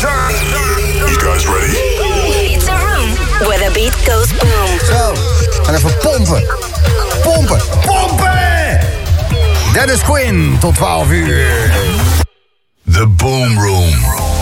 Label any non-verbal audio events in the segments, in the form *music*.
You guys ready? It's a room where the beat goes boom. Zo, en even pompen. Pompen, pompen! Dennis Quinn, tot 12 uur. The Boom Room.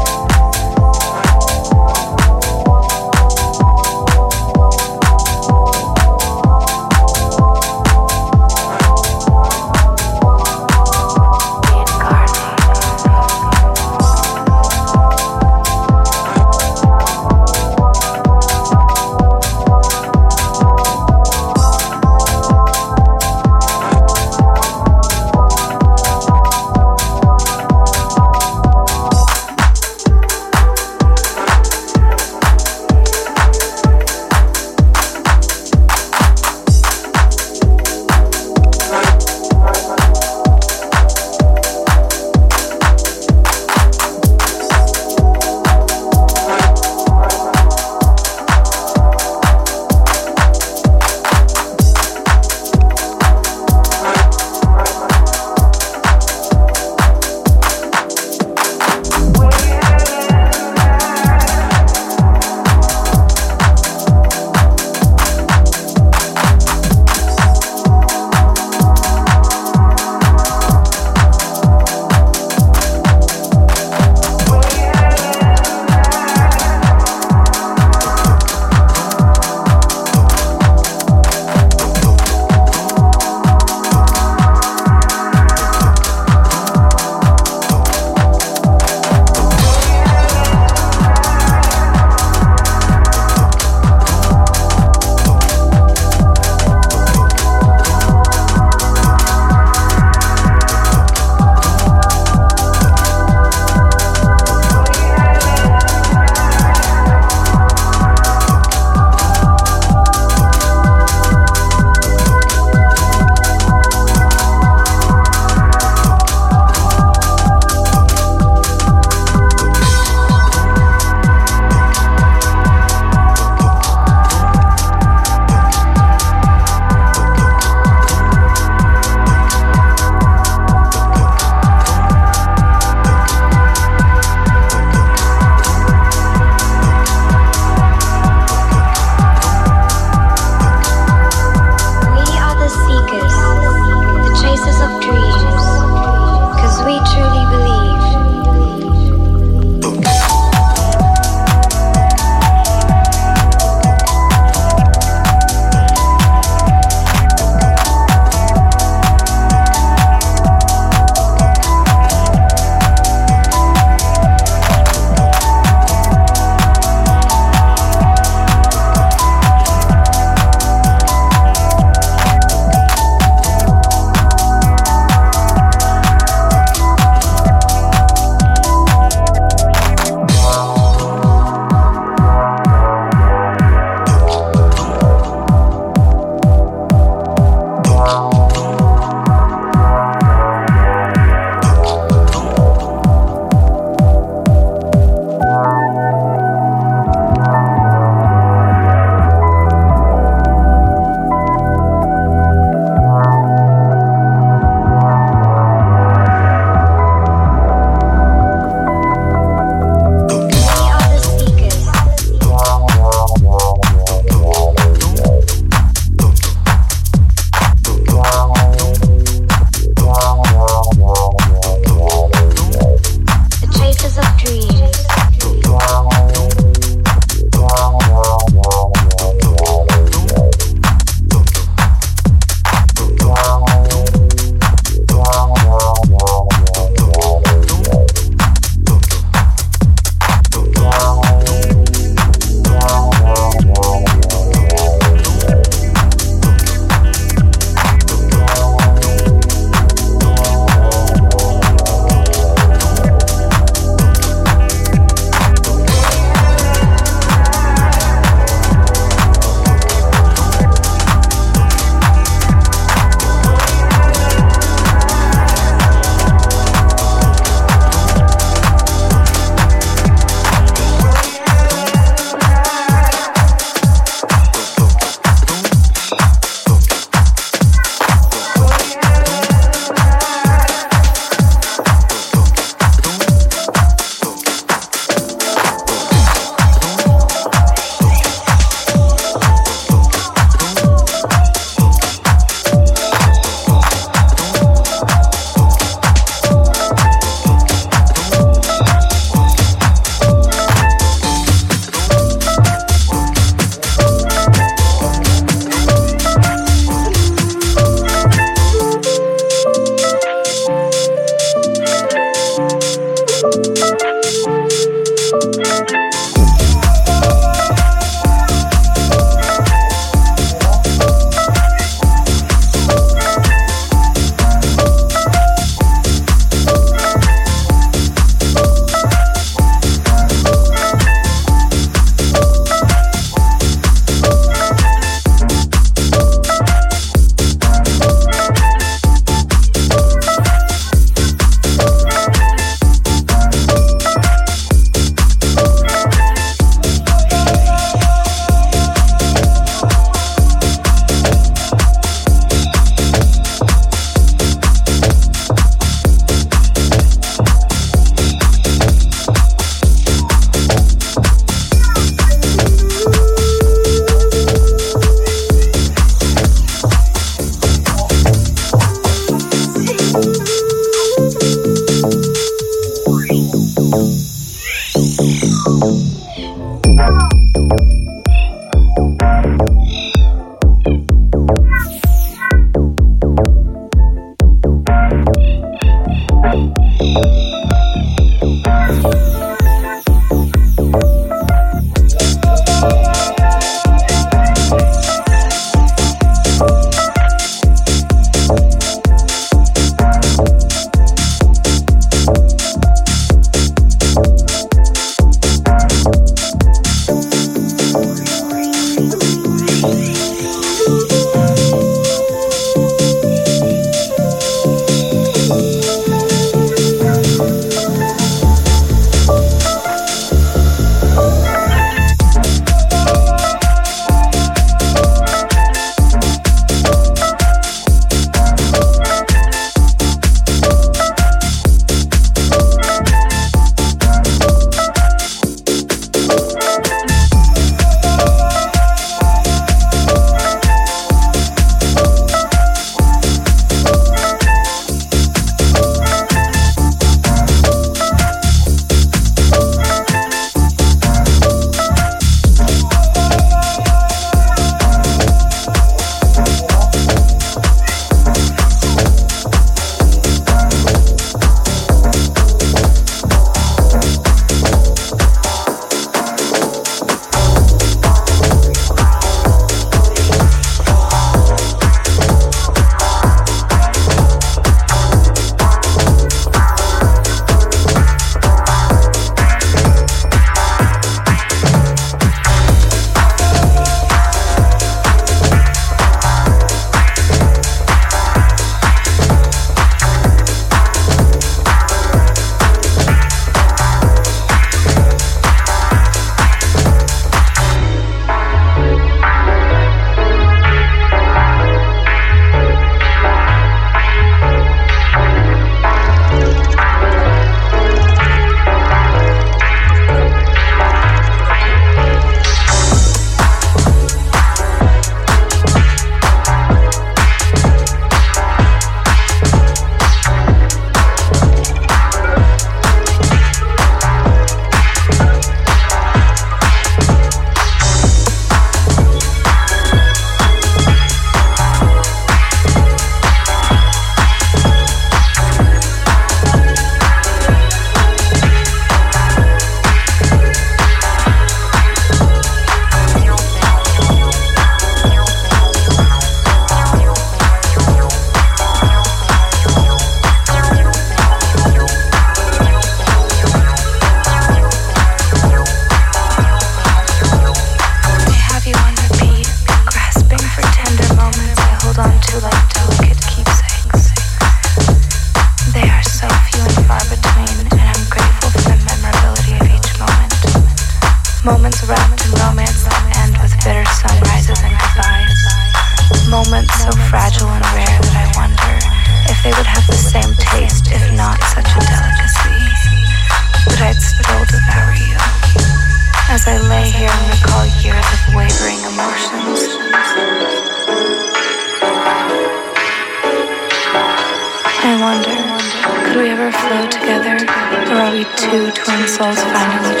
two twin souls finally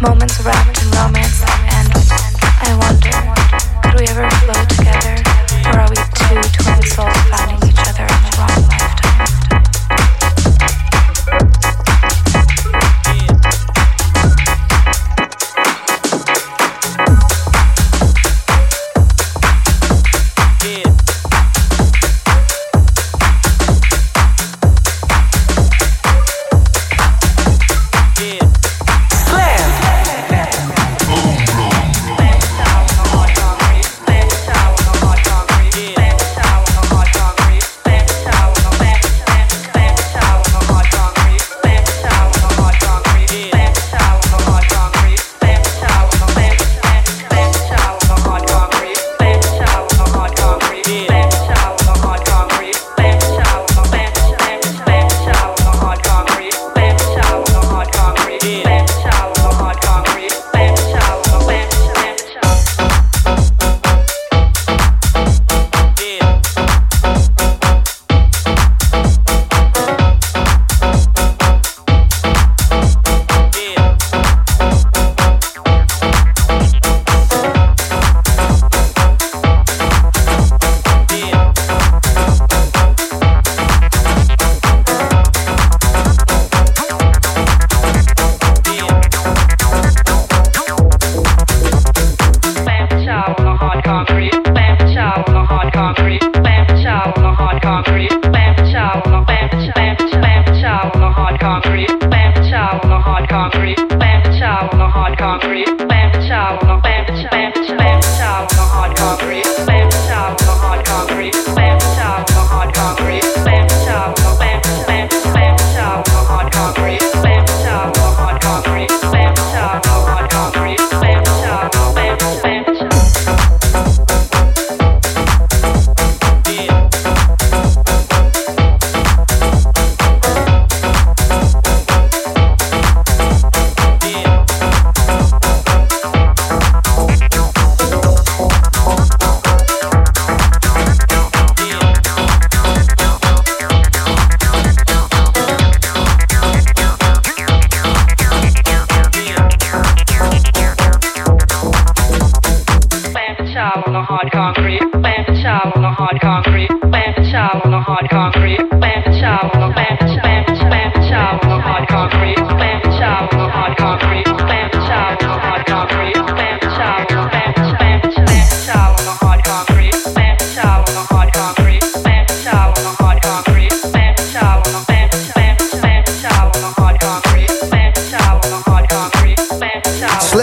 moments around.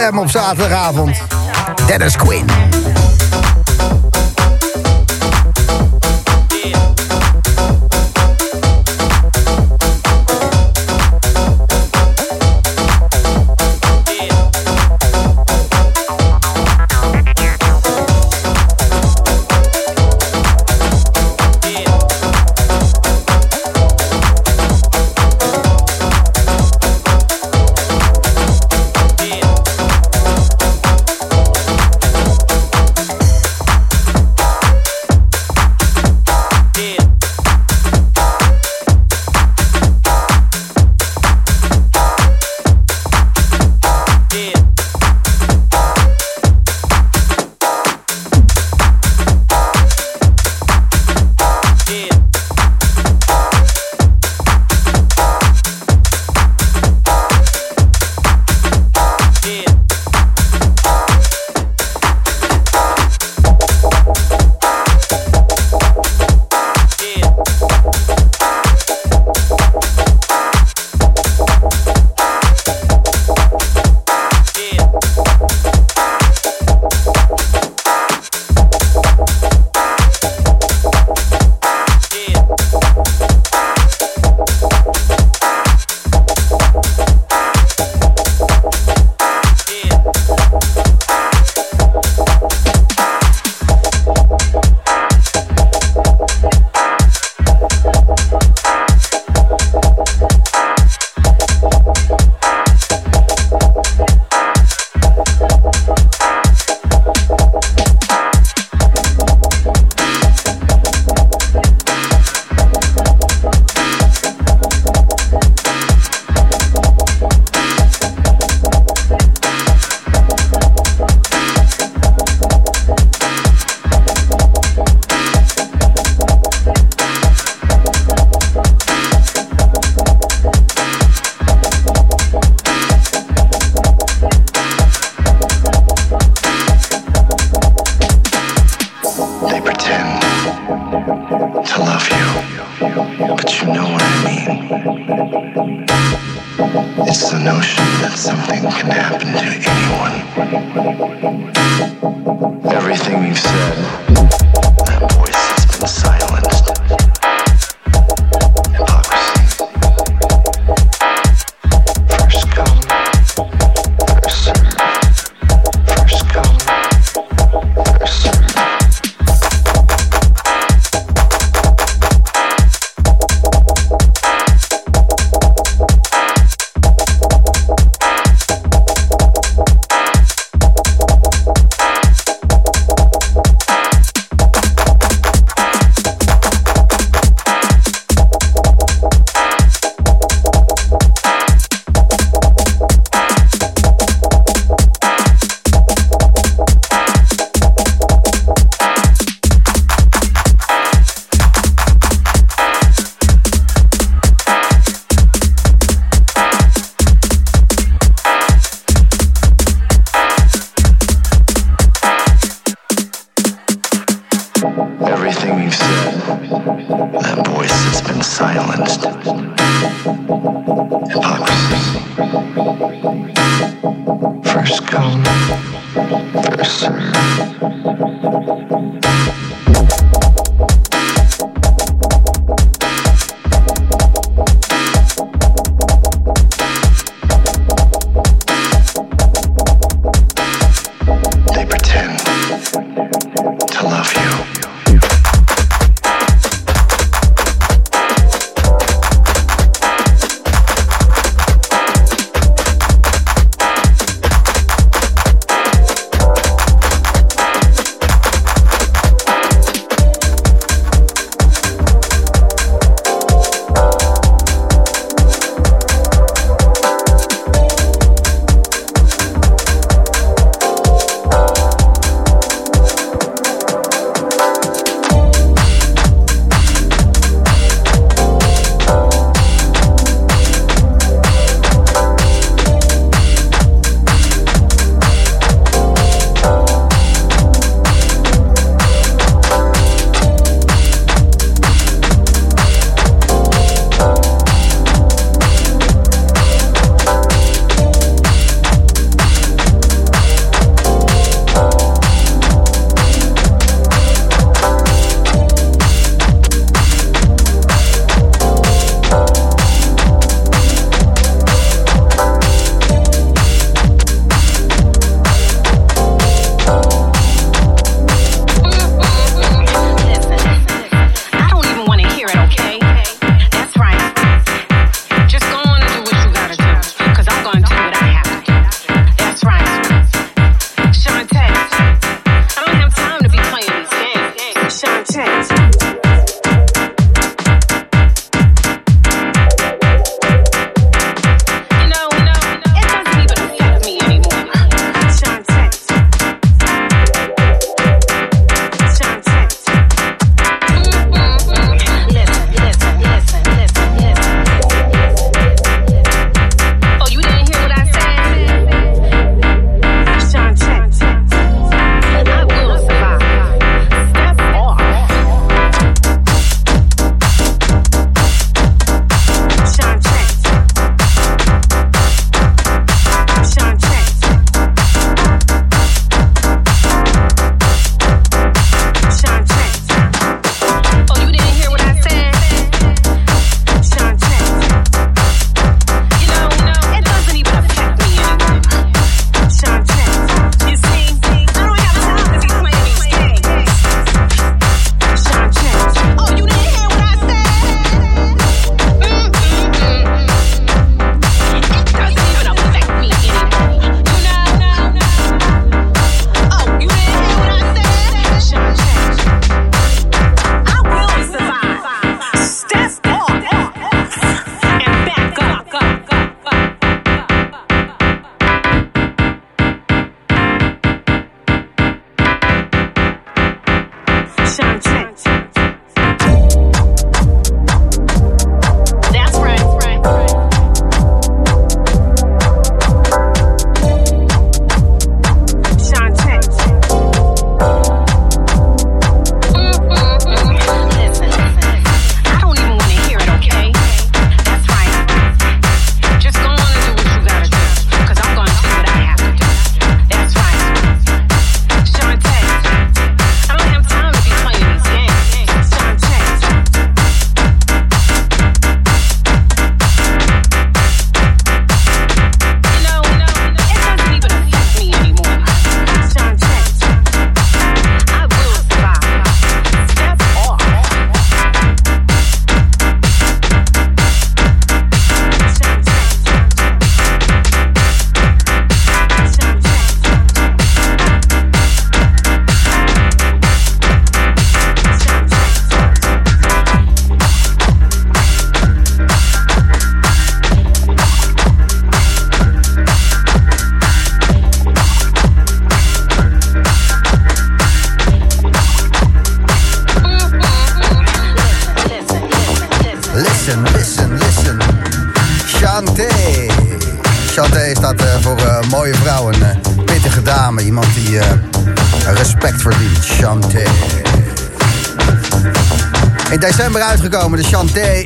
ZFM op zaterdagavond. Dennis Quinn.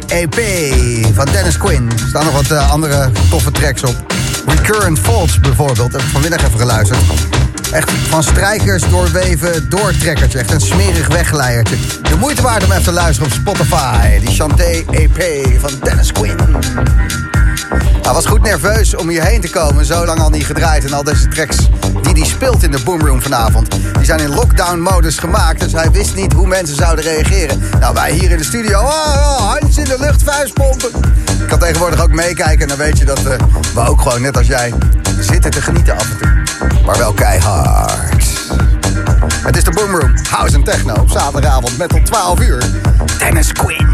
EP van Dennis Quinn. Er staan nog wat eh, andere toffe tracks op. Recurrent Faults bijvoorbeeld, heb ik vanmiddag even geluisterd. Echt van strijkers doorweven doortrekkertje. Echt een smerig wegleiertje. De moeite waard om even te luisteren op Spotify. Die Chanté EP van Dennis Quinn. Hij was goed nerveus om hierheen te komen. Zo lang al niet gedraaid. En al deze tracks die hij speelt in de Boomroom vanavond... die zijn in lockdown-modus gemaakt. Dus hij wist niet hoe mensen zouden reageren. Nou, wij hier in de studio... Oh, oh, in de lucht, vuistpompen. Ik kan tegenwoordig ook meekijken. En dan weet je dat eh, we ook gewoon, net als jij... zitten te genieten af en toe. Maar wel keihard. Het is de Boomroom. House en Techno. Op zaterdagavond met tot 12 uur. Dennis Quinn.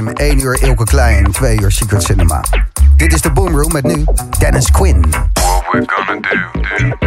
1 uur Ilke Klein, 2 uur Secret Cinema. Dit is de Boomroom met nu Dennis Quinn. What we gonna do, do.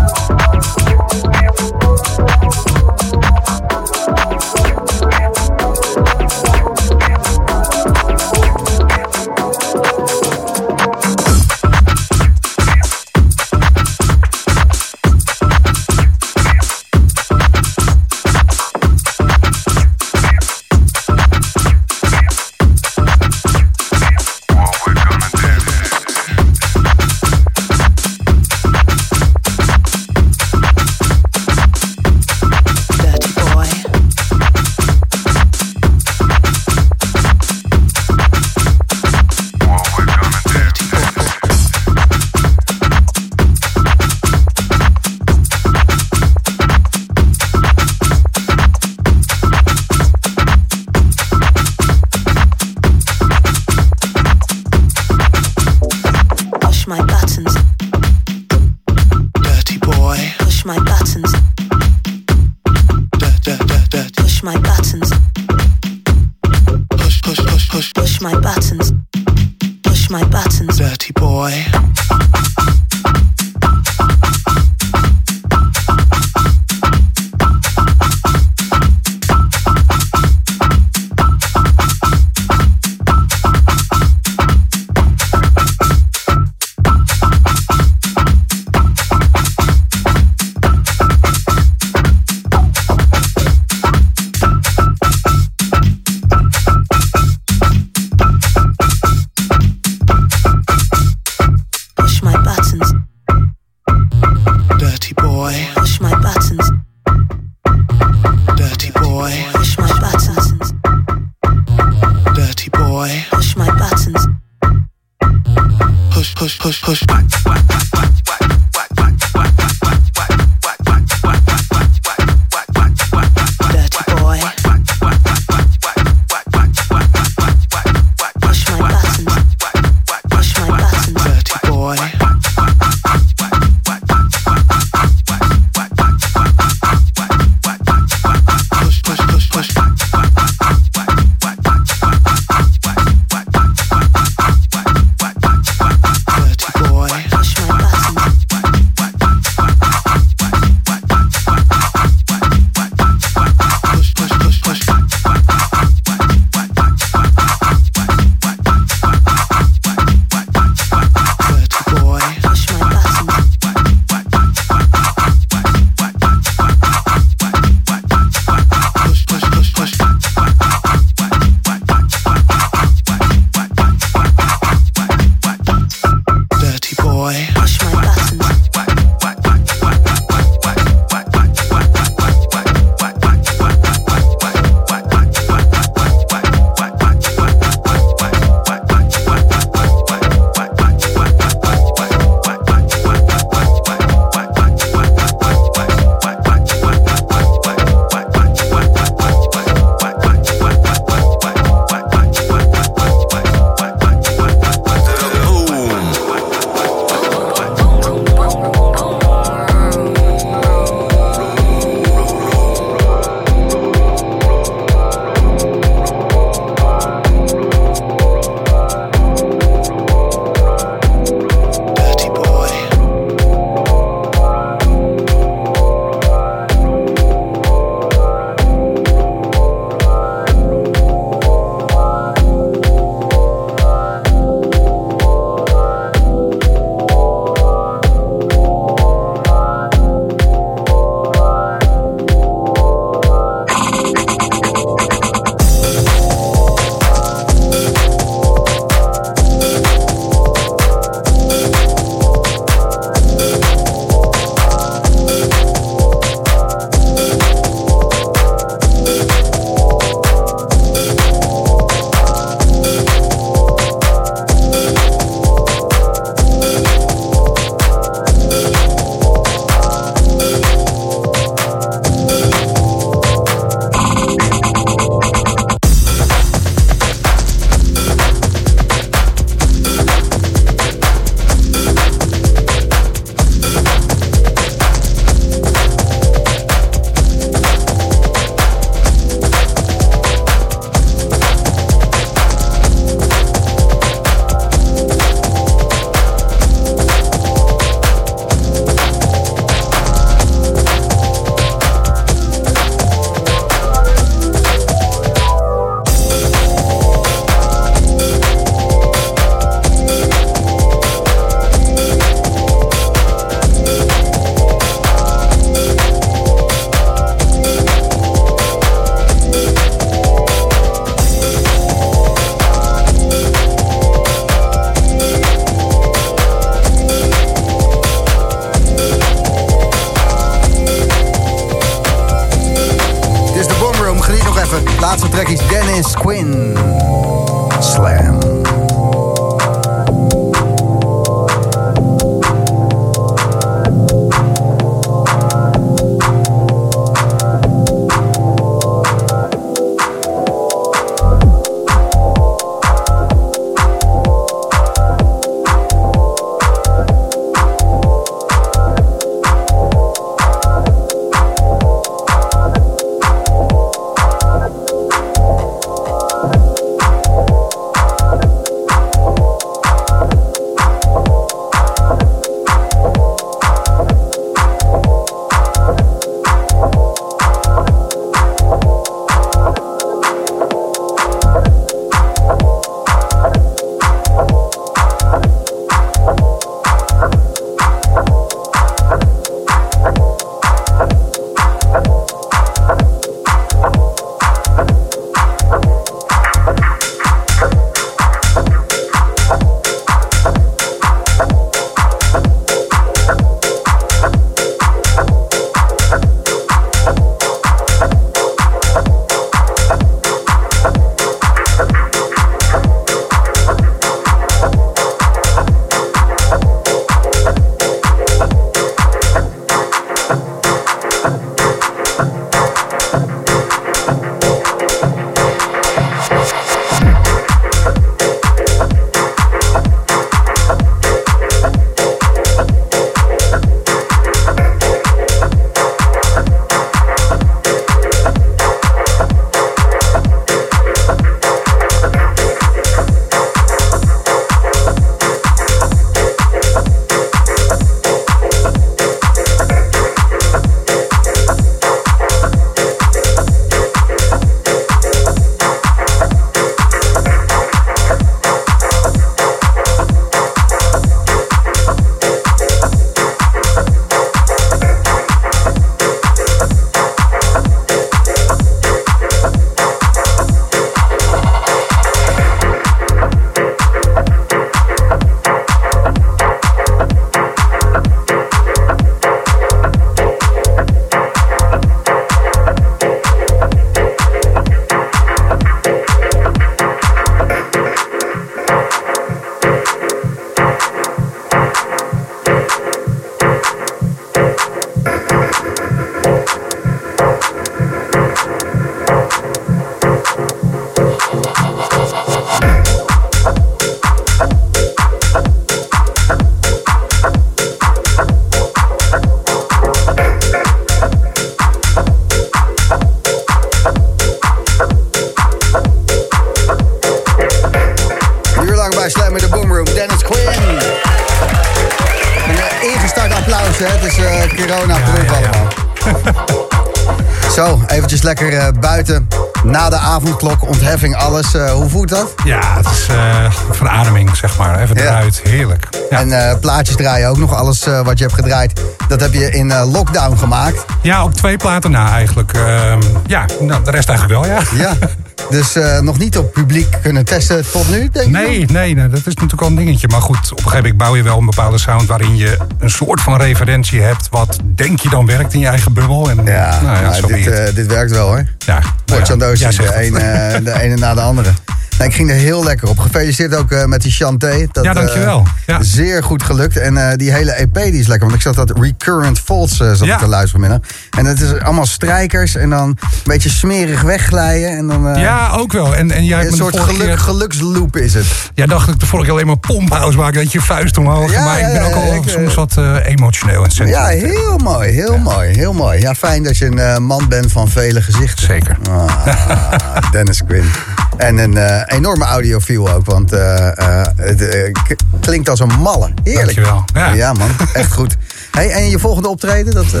Alles. Eh, hoe voelt dat? Ja, het is eh, verademing, zeg maar. Even Ja. eruit. Heerlijk. Ja. En eh, plaatjes draaien ook nog. Alles wat je hebt gedraaid, dat heb je in lockdown gemaakt. ja, op twee platen na eigenlijk. Ehm, ja, nou, de rest eigenlijk wel, ja. Ja. *laughs* Dus eh, nog niet op publiek kunnen testen tot nu, denk ik? Nee, nee, nee, dat is natuurlijk wel een dingetje. Maar goed, op een gegeven moment bouw je wel een bepaalde sound... waarin je een soort van referentie hebt... wat denk je dan werkt in je eigen bubbel. En, Ja, nou ja, dit, eh, dit werkt wel hoor. ja, nou ja, zegt de, het. ene, eh, de ene na de andere. Nee, ik ging er heel lekker op. Gefeliciteerd ook eh, met die Chanté. Dat, Ja, dankjewel. eh, Ja. Zeer goed gelukt. En eh, die hele EP die is lekker. Want ik zat dat Recurrent Faults zat Ja. te luisteren vanmiddag. En het is allemaal strijkers. En dan een beetje smerig wegglijden. En dan, Ja, ook wel. En, en jij een soort geluk, keer- geluksloop is het. Ja, dacht ik de vorige keer alleen maar pomphouse maken. Dat je vuist omhoog. Ja, maar ik ben ook al ik, soms wat emotioneel en Ja, heel mooi. Heel mooi. Heel mooi. Ja, fijn dat je een man bent van vele gezichten. Zeker. Ah, *laughs* Dennis Quinn. En een enorme audiofiel ook, want eh, eh, het eh, klinkt als een malle. Heerlijk. Dankjewel. Ja. man, echt goed. Hey, en je volgende optreden? Dat, eh,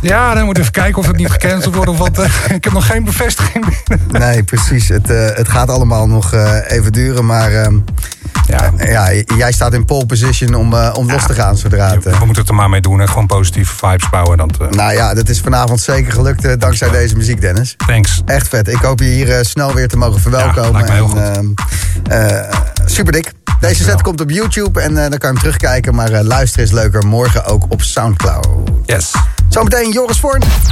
Ja, dan moet even kijken of het niet gecanceld wordt of wat. eh, ik heb nog geen bevestiging binnen. nee, precies. Het, eh, het gaat allemaal nog eh, even duren, maar ehm, Ja, ja, jij staat in pole position om, eh, om los te gaan zodra het... eh, we moeten het er maar mee doen. En gewoon positieve vibes bouwen. Eh, nou ja, dat is vanavond zeker gelukt eh, dankzij deze muziek, Dennis. thanks. Echt vet. Ik hoop je hier eh, snel weer te mogen verwelkomen. En, eh, super dik. Deze set komt op YouTube en eh, dan kan je hem terugkijken. Maar eh, luisteren is leuker. Morgen ook op Soundcloud. Yes. Zometeen Joris Voorn.